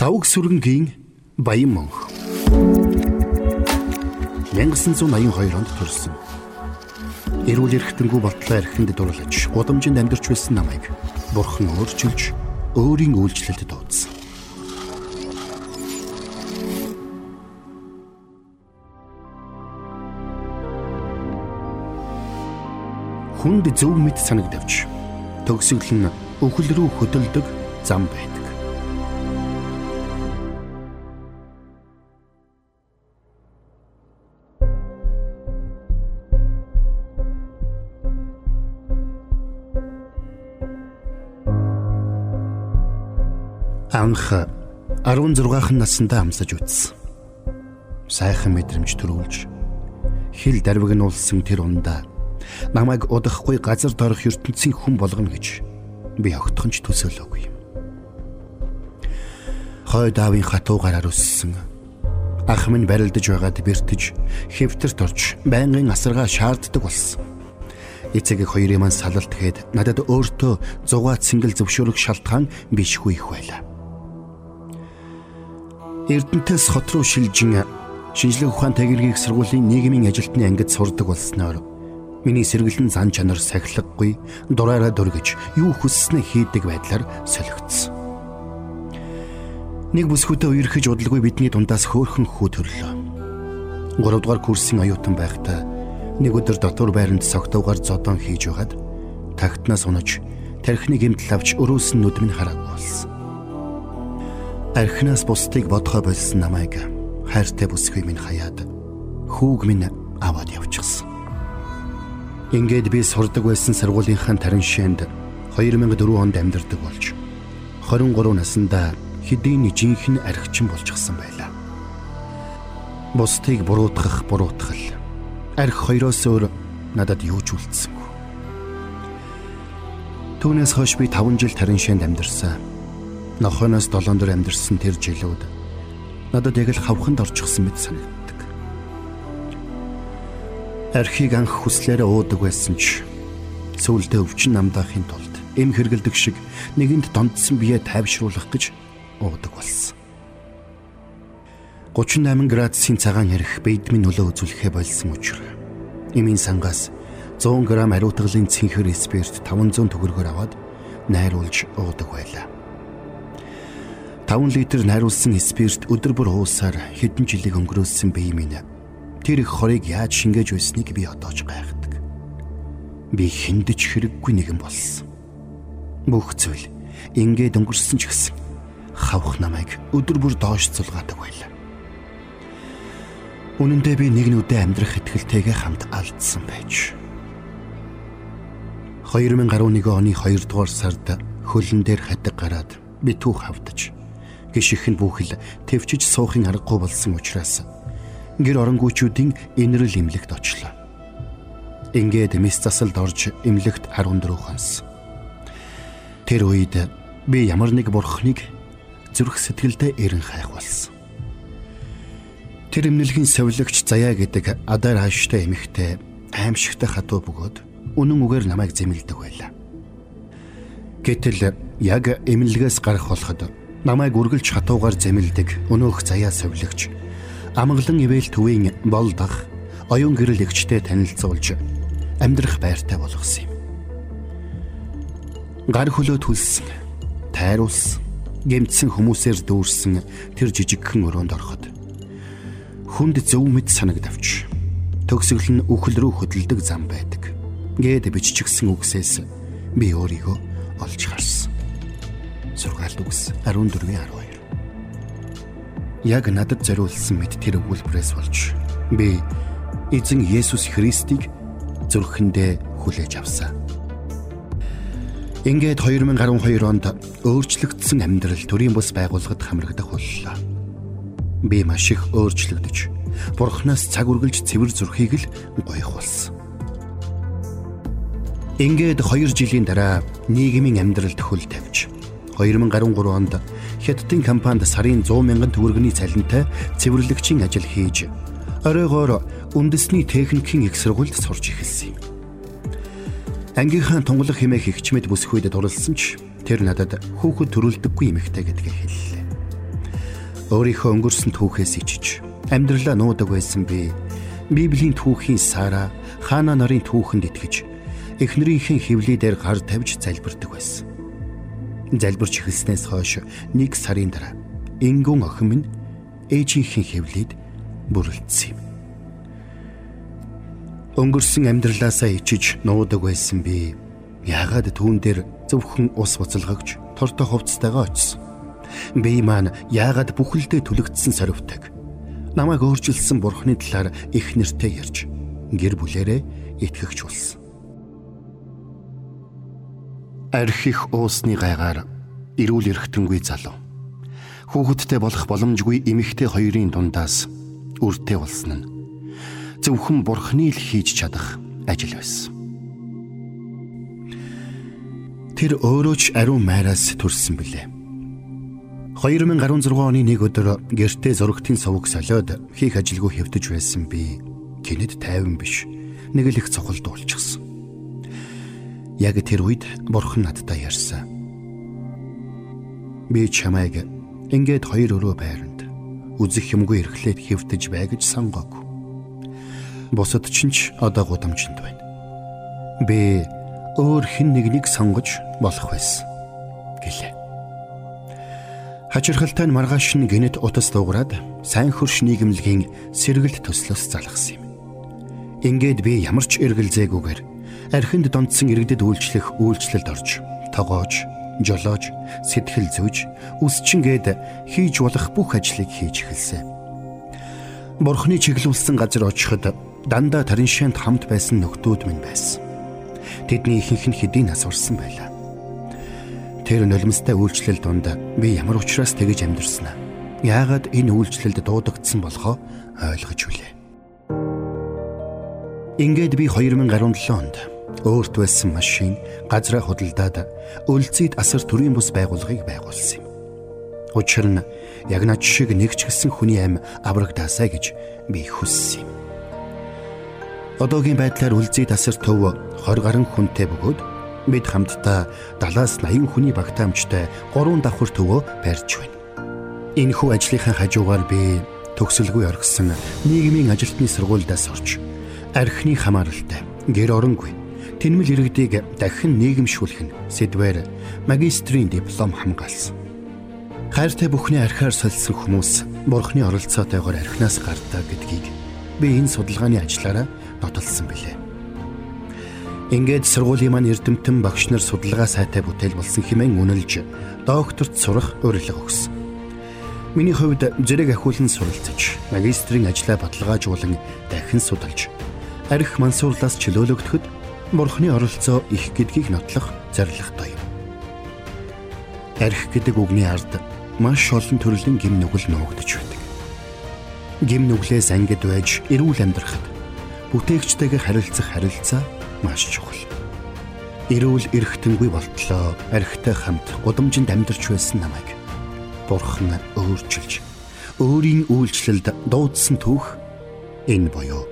Лавг сүргэнгийн Баян монх 1982 онд төрсөн. Эрүүл эрхтэнгүү болтлоо эрхэнд дурлаж, гудамжинд амьдарч байсан намайг бурхан өөрчилж өөрийн үйлчлэлд дуудсан. Хүнд зөв мэд санагдавч төгсгөл нь өхөл рүү хөдөлдөг зам байдаг. Анх 16хан наснда амсаж үтсэн. Сайхан мэдрэмж төрүүлж хил дарвиг нь улсан тэр ундаа намайг удахгүй газар дорох ертөнцийн хүн болгоно гэж би огтхонч төсөөлөөгүй юм. Хой давын хатуу гараар өссөн. Ах минь барилдаж байгаад бэртэж хэвтэрт орж байнгын асаргаа шаарддаг болсон. Эцэг хоёрын маань салалт гээд надад өөртөө зугаа цэнгэл зөвшөөрөх шалтгаан бишгүй их байлаа. Эрдэнтес хот руу шилжин шинжлэх ухаан техникийн сургуулийн нийгмийн ажилтны ангид сурдаг болсноор миний сэргэлэн зан чанар сахилгагүй дураараа дөргиж юу хүсснээ хийдэг байдлаар солигдсон. Нэг бүсгүүтээ үерхэж удалгүй бидний дундаас хөөхөн хүү төрлөө. 3 дугаар курсын оюутан байхдаа нэг өдөр дотор байранд согтуугаар зодон хийж байгаад тагтнаас унаж тархины гэмтэл авч өрөөс нь нүдмэн хараагүй болсон. Архинаас бусдыг бодхой болсон намайг хайртай бүсгүй минь хаяад хүүг минь аваад явчихсан. Ингээд би сурдаг байсан сургуулийнхаа тарин шээнд 2004 онд амьдардаг болж 23 наснда хэдийн жинхэнэ архичин болчихсон байлаа. Бусдыг буруутгах буруутгал арх хоёроос өөр надад юу ч үлдсэнгүй. Түүнээс хойш би 5 жил тарин шээнд амьдарсан нохоноос долоон дөр амьдэрсэн тэр жилүүд надад яг л хавханд орчихсон мэт санагддаг. Архийг анх хүслээрээ уудаг байсан ч сүүлдээ өвчин намдаахын тулд эм хэргэлдэг шиг нэгэнд дондсон бие тайвшруулах гэж уудаг болсон. 38 градусын цагаан хэрэг бэдмийн нөлөө үзүүлэхэ болсон учраас эмийн сангаас 100 г ариутгалын цэнхэр спирт 500 төгрөгөөр аваад найруулж уудаг байлаа. 5 литр найруулсан спирт өдөр бүр уусаар хэдэн жилиг өнгөрөөсөн бие минь тэр их хорыг яаж шингээж байсныг би одоо ч гайхдаг. Би хиндэж хэрэггүй нэгэн болсон. Бүх зүйл ингээд өнгөрсөн ч гэсэн хавх намайг өдөр бүр доош цулгаадаг байлаа. Үнэн дээр би нэг нүдэ амьдрах ихтгэлтэйгээ хамт алдсан байж. 2011 оны 2 дугаар сард хөлн дээр хатаг гараад би түүх хавдаж гიშих нь бүхэл төвчж суухын аргагүй болсон учраас гэр оронгуйчүүдийн инрэл имлэгт очлоо. Ингээд мис засалд орж имлэгт 14 хонс. Тэр үед би ямар нэг бурхныг зүрх сэтгэлдээ эрен хайх болсон. Тэр эмнэлгийн совилогч заяа гэдэг адар хааштай эмэгтэй аимшигтай хатуу бөгөөд үнэн үгээр намайг зэмлдэг байлаа. Гэтэл яг эмнэлгээс гарах болоход намайг үргэлж хатуугаар зэмлдэг өнөөх заяа совлогч амглан ивэл төвийн болдох оюун гэрэл эгчтэй танилцуулж амьдрах байртай болгосон юм. Гар хөлөө түлсэн, тайруулсан, гэмтсэн хүмүүсээр дүүрсэн тэр жижигхэн өрөөнд ороход хүнд зөв мэд санагдавч төгсгөл нь үхэл рүү хөдөлдөг зам байдаг. Гээд биччихсэн үгсээс би өөрийгөө олж харсан сургаалт үгс 14-12. Яг надад зориулсан мэт тэр өгүүлбэрээс болж би эзэн Есүс Христийг зүрхэндээ хүлээж авсан. Ингээд 2012 онд өөрчлөгдсөн амьдрал төрийн бус байгууллагад хамрагдах боллоо. Би маш их өөрчлөгдөж, Бурханаас цаг үргэлж цэвэр зүрхийг л гоёх болсон. Ингээд 2 жилийн дараа нийгмийн амьдралд хөл тавьж 2013 онд Хятадын компанид сарын 100 мянган төгрөгийн цалинтай цэвэрлэгчийн ажил хийж оройгоор үндэсний техникийн их сургуульд сурч эхэлсэн юм. Ангийнхаа тунгалах хэмээх ихчмэд бүсгүйд дурлсан ч тэр надад хүүхэд төрүүлдэггүй эмэгтэй гэдгээ хэллээ. Өөрийнхөө өнгөрсөн түүхээс ичиж амьдралаа нуудаг байсан би Библийн түүхийн Сара Хана нарын түүхэнд итгэж эхнэрийнхээ хөвлөдөө гар тавьж залбирдаг байсан. Залбирч эхэлснээс хойш нэг сарын дараа энгүүн охин минь ээжийнхээ хөвлөд бүрлдсэн юм. Өнгөрсөн амьдралаасаа ичиж нуудаг байсан би яагаад түүн дээр зөвхөн ус буцалгагч тортой хувцастайгаа очсон. Би маань яагаад бүхэлдээ түлэгдсэн соривтаг. Намайг өөрчилсөн бурхны талаар их нэртэй ярьж гэр бүлэрээ итгэгч болсон. Арх их уусны гайгаар эрүүл эрхтэнгүй залуу. Хүүхэдтэй болох боломжгүй эмэгтэй хоёрын дундаас үртэй болсон нь зөвхөн бурхны л хийж чадах ажил байсан. Тэр өөрөө ч ариун майраас төрсэн билээ. 2016 оны нэг өдөр гэртээ зурагтын сувг солиод хийх ажилгүй хэвтэж байсан би гинэд тайван биш нэг л их цохол дуулчихсан. Яг тэр үед бурхан надтай ярьсан. Би чамайг ингээд хоёр өрөө байранд үзэх юмгүй эрхлээд хэвтэж бай гэж сонгоогүй. Бусад ч ч одоо гудамжинд байна. Би өөр хэн нэгнийг сонгож болох байсан гэлээ. Хачирхалтай нь маргааш нь гинэт утас дуугараад сайн хөрш нийгэмлэгийн сэргэлт төслөөс залгасан юм. Ингээд би ямар ч эргэлзээгүйгээр архинд донтсон иргэдэд үйлчлэх үйлчлэлд орж тогоож, жолоож, сэтгэл зүйж, үсчингээд хийж болох бүх ажлыг хийж эхэлсэн. Бурхны чиглүүлсэн газар очиход дандаа тариншаанд хамт байсан нөхдүүд минь байсан. Тэдний ихэнх нь хэдийн нас урсан байлаа. Тэр нулимстай үйлчлэл донд би ямар учраас тэгэж амьдэрсэн аа. Яагаад энэ үйлчлэлд дуудагдсан болохоо ойлгож үлээ. Ингээд би 2017 онд өөрт байсан машин газраа худалдаад өлзийд асар төрийн бус байгууллагыг байгуулсан юм. Учир нь яг над шиг нэг ч гэсэн хүний ам аврагдаасаа гэж би хүссэн юм. Одоогийн байдлаар өлзийд асар төв 20 гаруй хүнтэй бөгөөд бид хамтдаа 70-80 хүний багтаамжтай 3 давхар төвөө барьж байна. Энэхүү ажлынхаа хажуугаар би төгсөлгүй оргисон нийгмийн ажилтны сургуульдаас орж архины хамааралтай гэр оронгүй тэнмэл иргэдийг дахин нийгэмшүүлэх нь сэдвээр магистрийн диплом хамгаалсан. Хайртай бүхний архиар солисон хүмүүс бурхны оролцоотойгоор архинаас гардаа гэдгийг би энэ судалгааны ажиллаараа нотолсон билээ. Ингээд сургуулийн маань эрдэмтэн багш нар судалгаа сайтай бүтээл болсон хэмээн үнэлж докторт сурах урилга өгсөн. Миний хувьд зэрэг ахиулан суралцж, магистрийн ажлаа баталгаажуулан дахин судалж, арх мансуурлаас чөлөөлөгдөхөд бурхны оролцоо их гэдгийг нотлох зорилготой юм. Арх гэдэг үгний ард маш олон төрлийн гим нүгэл нуугдж байдаг. Гим нүглээс ангид байж эрүүл амьдрахад бүтээгчтэйгээ харилцах харилцаа маш чухал. Эрүүл эрхтэнгүй болтлоо архитай хамт гудамжинд амьдарч байсан намайг Бурхан өөрчилж өөрийн үйлчлэлд дуудсан түүх энэ боيو